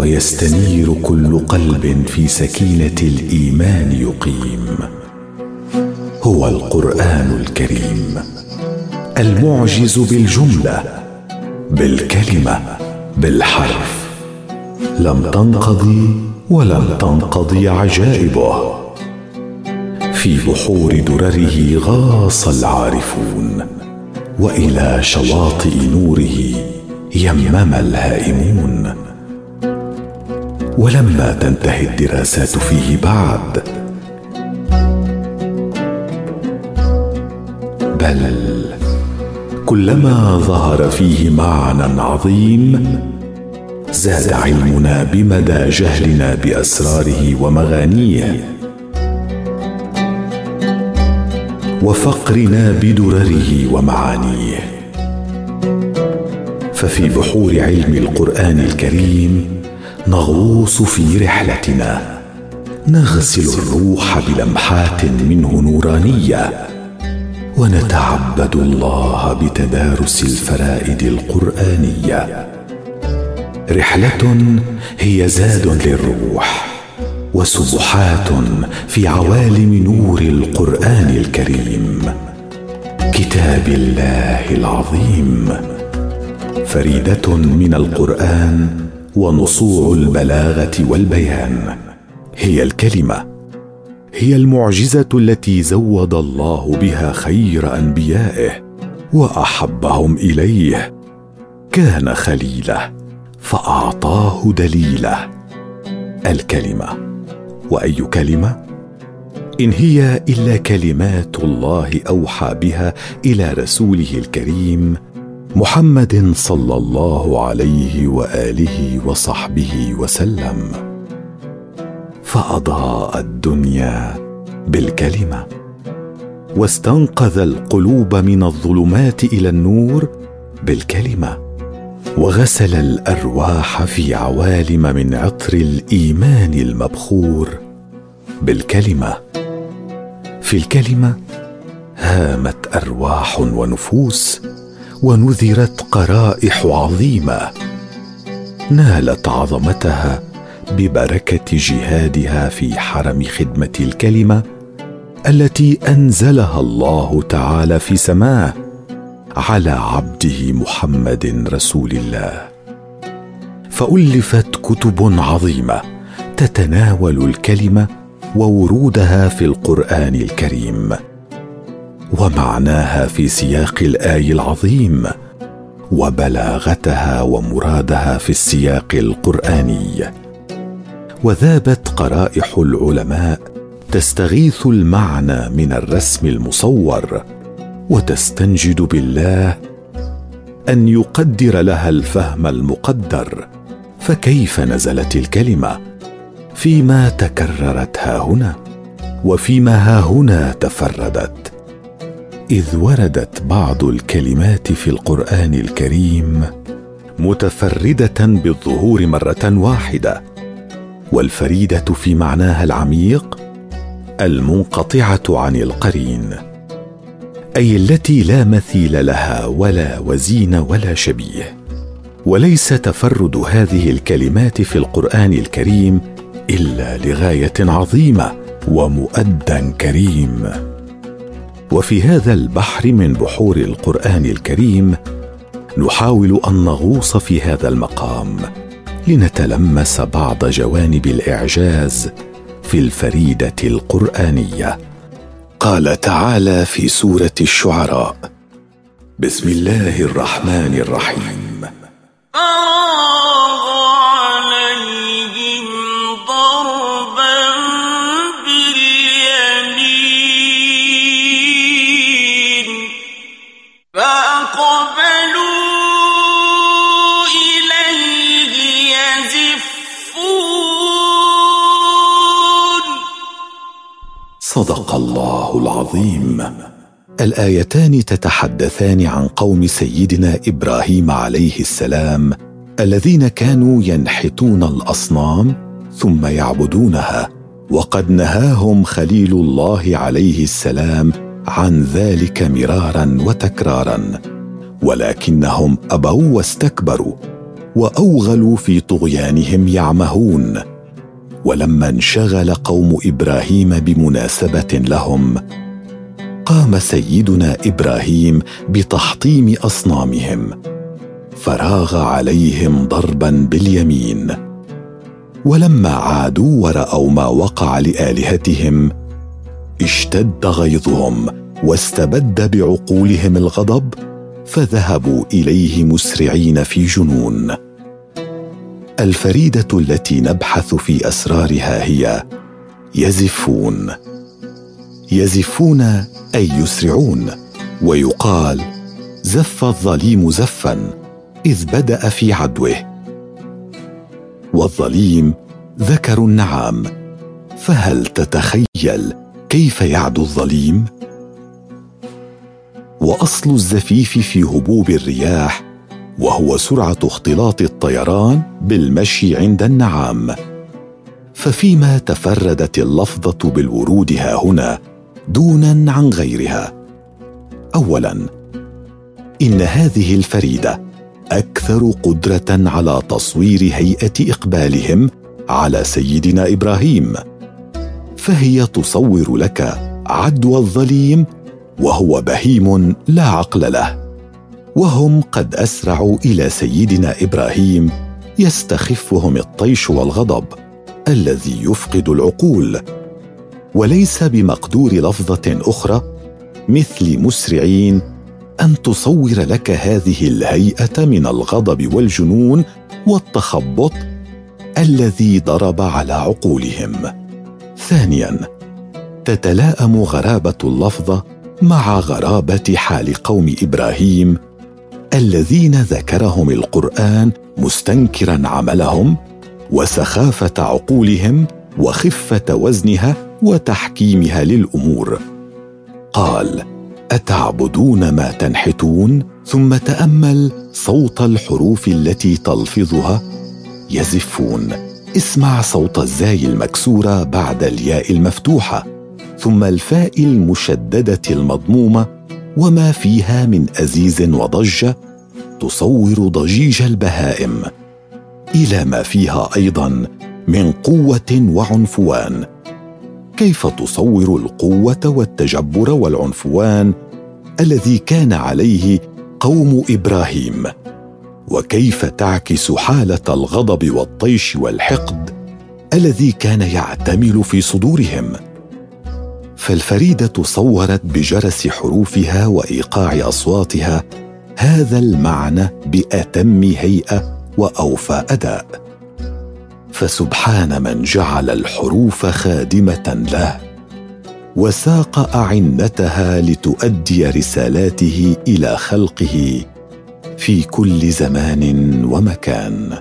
ويستنير كل قلب في سكينة الإيمان يقيم. هو القرآن الكريم. المعجز بالجملة بالكلمة بالحرف. لم تنقضي ولم تنقضي عجائبه. في بحور درره غاص العارفون وإلى شواطئ نوره يمم الهائمون. ولما تنتهي الدراسات فيه بعد. بل كلما ظهر فيه معنى عظيم زاد علمنا بمدى جهلنا بأسراره ومغانيه. وفقرنا بدرره ومعانيه. ففي بحور علم القرآن الكريم نغوص في رحلتنا. نغسل الروح بلمحات منه نورانية. ونتعبد الله بتدارس الفرائد القرآنية. رحلة هي زاد للروح وسبحات في عوالم نور القرآن الكريم. كتاب الله العظيم. فريدة من القرآن ونصوع البلاغة والبيان. هي الكلمة. هي المعجزة التي زود الله بها خير أنبيائه وأحبهم إليه. كان خليله فأعطاه دليله. الكلمة. وأي كلمة؟ إن هي إلا كلمات الله أوحى بها إلى رسوله الكريم محمد صلى الله عليه وآله وصحبه وسلم. فأضاء الدنيا بالكلمة واستنقذ القلوب من الظلمات إلى النور بالكلمة وغسل الأرواح في عوالم من عطر الإيمان المبخور بالكلمة. في الكلمة هامت أرواح ونفوس ونذرت قرائح عظيمة نالت عظمتها ببركة جهادها في حرم خدمة الكلمة التي أنزلها الله تعالى في سماه على عبده محمد رسول الله. فألفت كتب عظيمة تتناول الكلمة وورودها في القرآن الكريم. ومعناها في سياق الآي العظيم وبلاغتها ومرادها في السياق القرآني. وذابت قرائح العلماء تستغيث المعنى من الرسم المصور وتستنجد بالله أن يقدر لها الفهم المقدر فكيف نزلت الكلمة؟ فيما تكررت ها هنا وفيما ها هنا تفردت. إذ وردت بعض الكلمات في القرآن الكريم متفردة بالظهور مرة واحدة والفريدة في معناها العميق المنقطعة عن القرين أي التي لا مثيل لها ولا وزين ولا شبيه. وليس تفرد هذه الكلمات في القرآن الكريم إلا لغاية عظيمة ومؤدى كريم. وفي هذا البحر من بحور القرآن الكريم نحاول أن نغوص في هذا المقام لنتلمس بعض جوانب الإعجاز في الفريدة القرآنية. قال تعالى في سورة الشعراء بسم الله الرحمن الرحيم. الله العظيم. الآيتان تتحدثان عن قوم سيدنا إبراهيم عليه السلام الذين كانوا ينحتون الأصنام ثم يعبدونها وقد نهاهم خليل الله عليه السلام عن ذلك مرارا وتكرارا. ولكنهم أبوا واستكبروا وأوغلوا في طغيانهم يعمهون. ولما انشغل قوم إبراهيم بمناسبة لهم قام سيدنا إبراهيم بتحطيم أصنامهم فراغ عليهم ضربا باليمين. ولما عادوا ورأوا ما وقع لآلهتهم اشتد غيظهم واستبد بعقولهم الغضب فذهبوا إليه مسرعين في جنون. الفريدة التي نبحث في أسرارها هي يزفون. يزفون أي يسرعون ويقال زف الظليم زفا إذ بدأ في عدوه. والظليم ذكر النعام فهل تتخيل كيف يعدو الظليم؟ وأصل الزفيف في هبوب الرياح وهو سرعة اختلاط الطيران بالمشي عند النعام. ففيما تفردت اللفظة بالورود ها هنا دونا عن غيرها. اولا إن هذه الفريدة أكثر قدرة على تصوير هيئة إقبالهم على سيدنا إبراهيم فهي تصور لك عدوى الظليم وهو بهيم لا عقل له. وهم قد أسرعوا إلى سيدنا إبراهيم يستخفهم الطيش والغضب الذي يفقد العقول. وليس بمقدور لفظة أخرى مثل مسرعين أن تصور لك هذه الهيئة من الغضب والجنون والتخبط الذي ضرب على عقولهم. ثانيا تتلاءم غرابة اللفظه مع غرابة حال قوم إبراهيم الذين ذكرهم القرآن مستنكرا عملهم وسخافة عقولهم وخفة وزنها وتحكيمها للأمور. قال أتعبدون ما تنحتون؟ ثم تأمل صوت الحروف التي تلفظها. يزفون اسمع صوت الزاي المكسورة بعد الياء المفتوحة. ثم الفاء المشددة المضمومة وما فيها من أزيز وضجه تصور ضجيج البهائم إلى ما فيها أيضا من قوة وعنفوان. كيف تصور القوة والتجبر والعنفوان الذي كان عليه قوم إبراهيم؟ وكيف تعكس حالة الغضب والطيش والحقد الذي كان يعتمل في صدورهم؟ فالفريدة صورت بجرس حروفها وإيقاع أصواتها هذا المعنى بأتم هيئة وأوفى أداء. فسبحان من جعل الحروف خادمة له وساق أعنتها لتؤدي رسالاته إلى خلقه في كل زمان ومكان.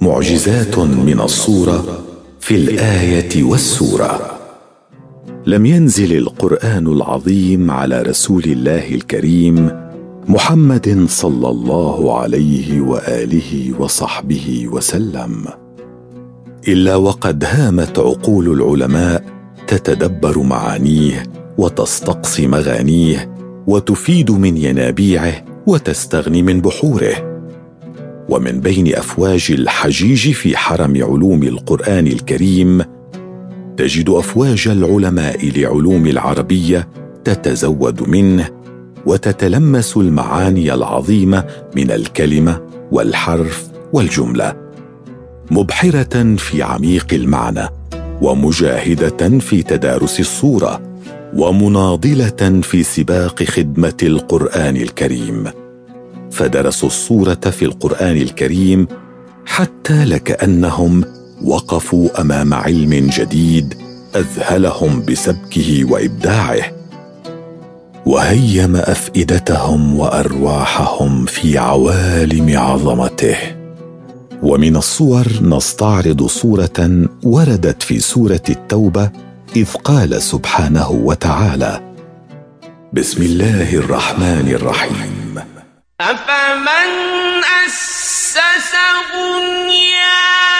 معجزات من الصورة في الآية والسورة. لم ينزل القرآن العظيم على رسول الله الكريم محمد صلى الله عليه وآله وصحبه وسلم. إلا وقد هامت عقول العلماء تتدبر معانيه وتستقصي مغانيه وتفيد من ينابيعه وتستغني من بحوره. ومن بين أفواج الحجيج في حرم علوم القرآن الكريم تجد أفواج العلماء لعلوم العربية تتزود منه وتتلمس المعاني العظيمة من الكلمة والحرف والجملة مبحرة في عميق المعنى ومجاهدة في تدارس الصورة ومناضلة في سباق خدمة القرآن الكريم. فدرسوا الصورة في القرآن الكريم حتى لكأنهم وقفوا أمام علم جديد أذهلهم بسبكه وإبداعه وهيم أفئدتهم وأرواحهم في عوالم عظمته. ومن الصور نستعرض صورة وردت في سورة التوبة إذ قال سبحانه وتعالى بسم الله الرحمن الرحيم. أفمن أسس بنيانه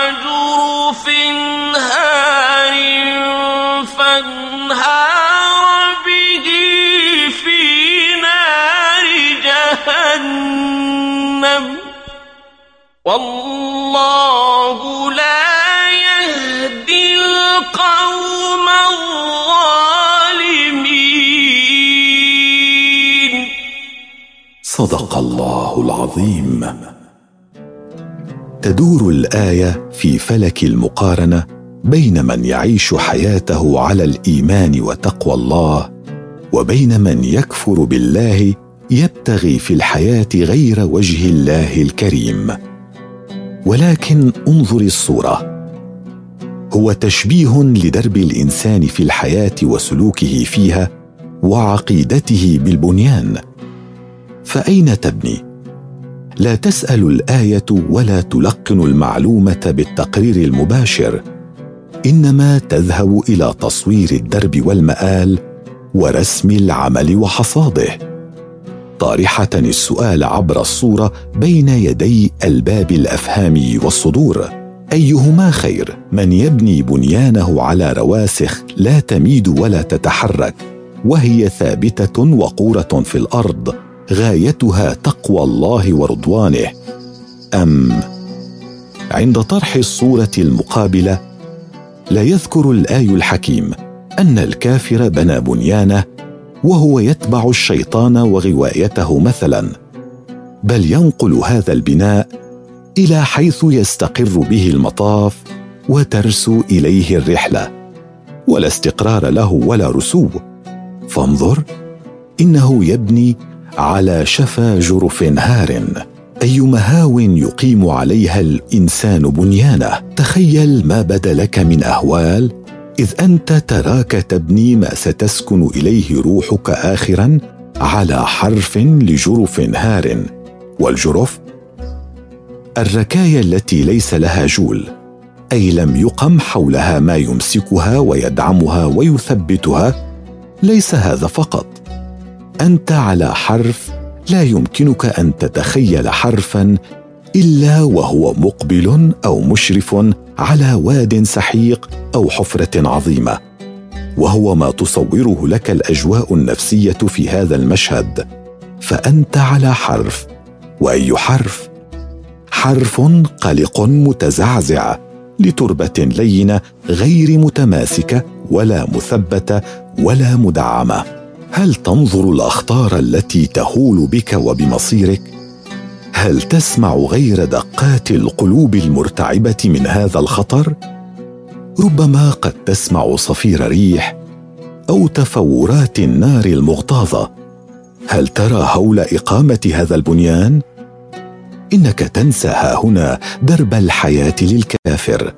والله لا يهدي القوم الظالمين. صدق الله العظيم. تدور الآية في فلك المقارنة بين من يعيش حياته على الإيمان وتقوى الله وبين من يكفر بالله يبتغي في الحياة غير وجه الله الكريم. ولكن انظر الصورة. هو تشبيه لدرب الإنسان في الحياة وسلوكه فيها وعقيدته بالبنيان. فأين تبني؟ لا تسأل الآية ولا تلقن المعلومة بالتقرير المباشر. إنما تذهب إلى تصوير الدرب والمآل ورسم العمل وحصاده. طارحة السؤال عبر الصورة بين يدي الباب الأفهام والصدور. أيهما خير من يبني بنيانه على رواسخ لا تميد ولا تتحرك وهي ثابتة وقورة في الأرض غايتها تقوى الله ورضوانه؟ أم عند طرح الصورة المقابلة لا يذكر الآي الحكيم أن الكافر بنى بنيانه وهو يتبع الشيطان وغوايته مثلا بل ينقل هذا البناء إلى حيث يستقر به المطاف وترسو إليه الرحلة ولا استقرار له ولا رسو فانظر إنه يبني على شفا جرف هار أي مهاو يقيم عليها الإنسان بنيانه. تخيل ما بدا لك من أهوال إذ أنت تراك تبني ما ستسكن إليه روحك اخرا على حرف لجرف هار. والجرف الركايا التي ليس لها جول أي لم يقم حولها ما يمسكها ويدعمها ويثبتها ليس هذا فقط. أنت على حرف لا يمكنك أن تتخيل حرفا إلا وهو مقبل أو مشرف على واد سحيق أو حفرة عظيمة. وهو ما تصوره لك الأجواء النفسية في هذا المشهد. فأنت على حرف. وأي حرف؟ حرف قلق متزعزع لتربة لينة غير متماسكة ولا مثبتة ولا مدعمة. هل تنظر الأخطار التي تهول بك وبمصيرك؟ هل تسمع غير دقات القلوب المرتعبة من هذا الخطر؟ ربما قد تسمع صفير ريح أو تفورات النار المغتاظة. هل ترى هول إقامة هذا البنيان؟ إنك تنسى ها هنا درب الحياة للكافر.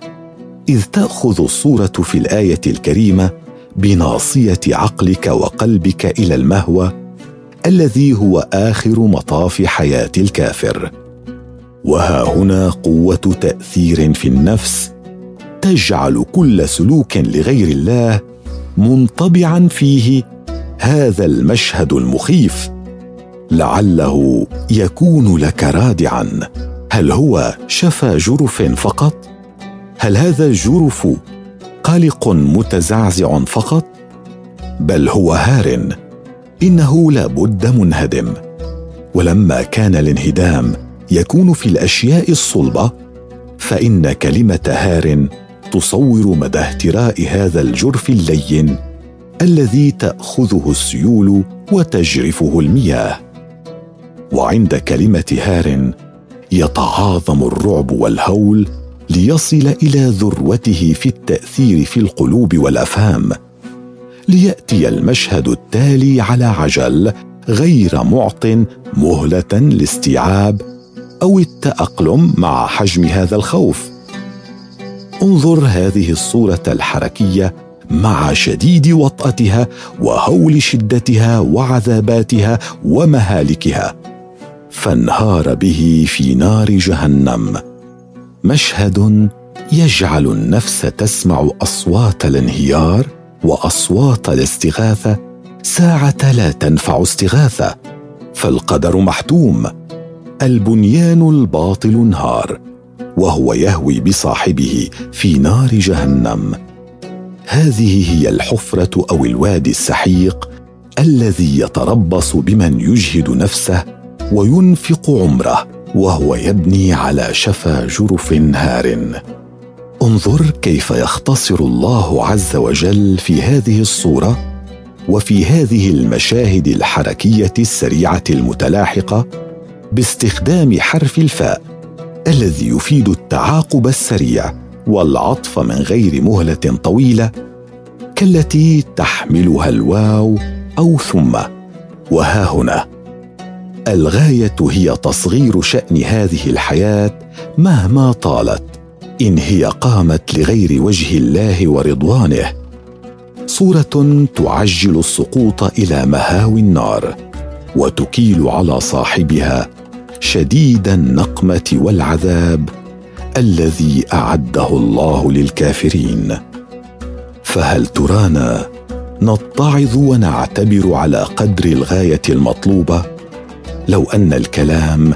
إذ تأخذ الصورة في الآية الكريمة بناصية عقلك وقلبك إلى المهوى الذي هو آخر مطاف حياة الكافر. وها هنا قوة تأثير في النفس تجعل كل سلوك لغير الله منطبعا فيه هذا المشهد المخيف. لعله يكون لك رادعا. هل هو شفى جرف فقط؟ هل هذا الجرف قلق متزعزع فقط؟ بل هو هار. إنه لابد منهدم. ولما كان الانهدام يكون في الأشياء الصلبة فإن كلمة هار تصور مدى اهتراء هذا الجرف اللين الذي تأخذه السيول وتجرفه المياه. وعند كلمة هار يتعاظم الرعب والهول ليصل إلى ذروته في التأثير في القلوب والأفهام ليأتي المشهد التالي على عجل غير معط مهله لاستيعاب أو التأقلم مع حجم هذا الخوف. انظر هذه الصورة الحركية مع شديد وطأتها وهول شدتها وعذاباتها ومهالكها. فانهار به في نار جهنم. مشهد يجعل النفس تسمع أصوات الانهيار وأصوات الاستغاثة. ساعة لا تنفع استغاثة. فالقدر محتوم. البنيان الباطل انهار. وهو يهوي بصاحبه في نار جهنم. هذه هي الحفرة أو الوادي السحيق الذي يتربص بمن يجهد نفسه وينفق عمره وهو يبني على شفا جرف هار. انظر كيف يختصر الله عز وجل في هذه الصورة وفي هذه المشاهد الحركية السريعة المتلاحقة باستخدام حرف الفاء. الذي يفيد التعاقب السريع والعطف من غير مهلة طويلة كالتي تحملها الواو أو ثم. وها هنا. الغاية هي تصغير شأن هذه الحياة مهما طالت إن هي قامت لغير وجه الله ورضوانه. صورة تعجل السقوط إلى مهاوي النار وتكيل على صاحبها شديد النقمة والعذاب الذي أعده الله للكافرين. فهل ترانا نتعظ ونعتبر على قدر الغاية المطلوبة؟ لو أن الكلام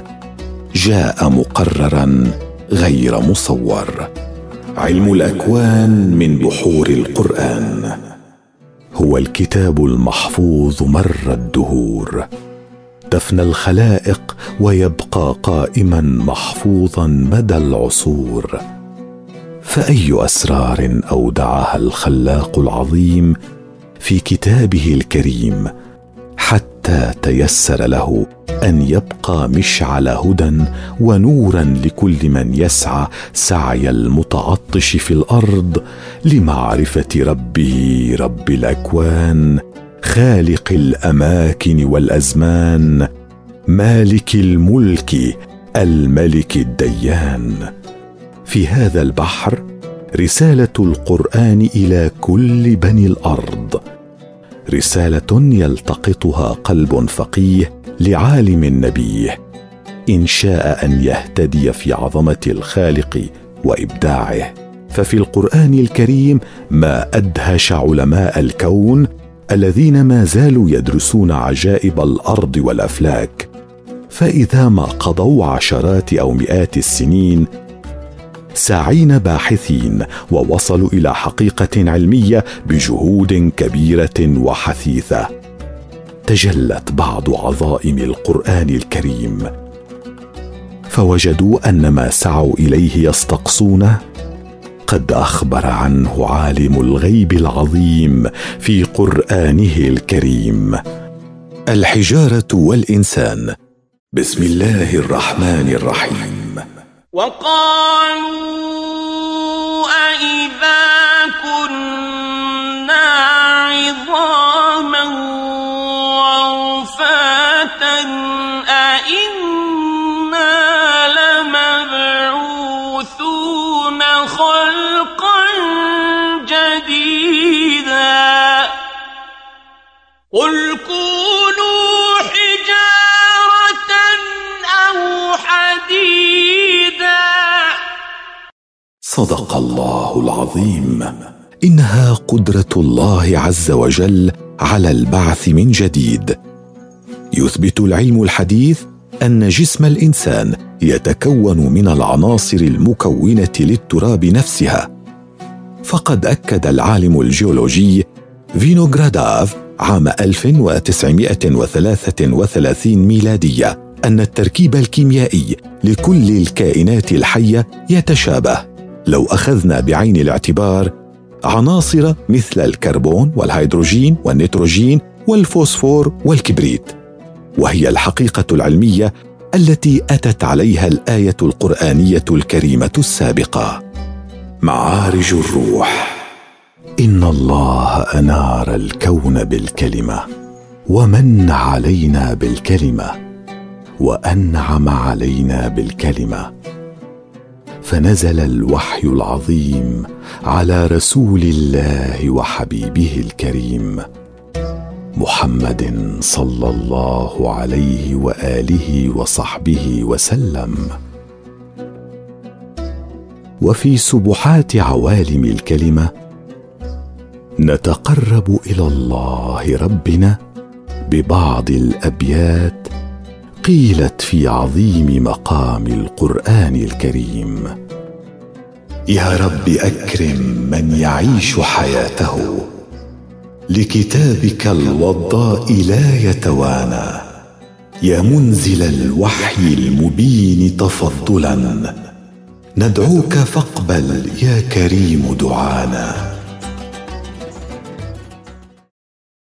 جاء مقررا غير مصور. علم الأكوان من بحور القرآن. هو الكتاب المحفوظ مر الدهور. تفنى الخلائق ويبقى قائما محفوظا مدى العصور. فأي أسرار أودعها الخلاق العظيم في كتابه الكريم حتى تيسر له أن يبقى مشعل هدى ونورا لكل من يسعى سعي المتعطش في الأرض لمعرفة ربه رب الأكوان خالق الأماكن والأزمان مالك الملك الملك الديان. في هذا البحر رسالة القرآن إلى كل بني الأرض. رسالة يلتقطها قلب فقيه لعالم نبيه إن شاء أن يهتدي في عظمة الخالق وإبداعه. ففي القرآن الكريم ما أدهش علماء الكون الذين ما زالوا يدرسون عجائب الأرض والأفلاك فإذا ما قضوا عشرات أو مئات السنين ساعين باحثين ووصلوا إلى حقيقة علمية بجهود كبيرة وحثيثة تجلت بعض عظائم القرآن الكريم فوجدوا أن ما سعوا إليه يستقصونه قد أخبر عنه عالم الغيب العظيم في قرآنه الكريم. الحجارة والإنسان. بسم الله الرحمن الرحيم. وقالوا أإذا كنا عظاما قل كونوا حجارة أو حديدا. صدق الله العظيم. إنها قدرة الله عز وجل على البعث من جديد. يثبت العلم الحديث أن جسم الإنسان يتكون من العناصر المكونة للتراب نفسها. فقد أكد العالم الجيولوجي فينوغرادوف عام 1933 ميلادية أن التركيب الكيميائي لكل الكائنات الحية يتشابه. لو أخذنا بعين الاعتبار عناصر مثل الكربون والهيدروجين والنيتروجين والفوسفور والكبريت وهي الحقيقة العلمية التي أتت عليها الآية القرآنية الكريمة السابقة. معارج الروح. إن الله أنار الكون بالكلمة ومن علينا بالكلمة وأنعم علينا بالكلمة. فنزل الوحي العظيم على رسول الله وحبيبه الكريم محمد صلى الله عليه وآله وصحبه وسلم. وفي سبحات عوالم الكلمة نتقرب إلى الله ربنا ببعض الأبيات قيلت في عظيم مقام القرآن الكريم. يا رب أكرم من يعيش حياته لكتابك الوضاء لا يتوانى. يا منزل الوحي المبين تفضلا. ندعوك فاقبل يا كريم دعانا.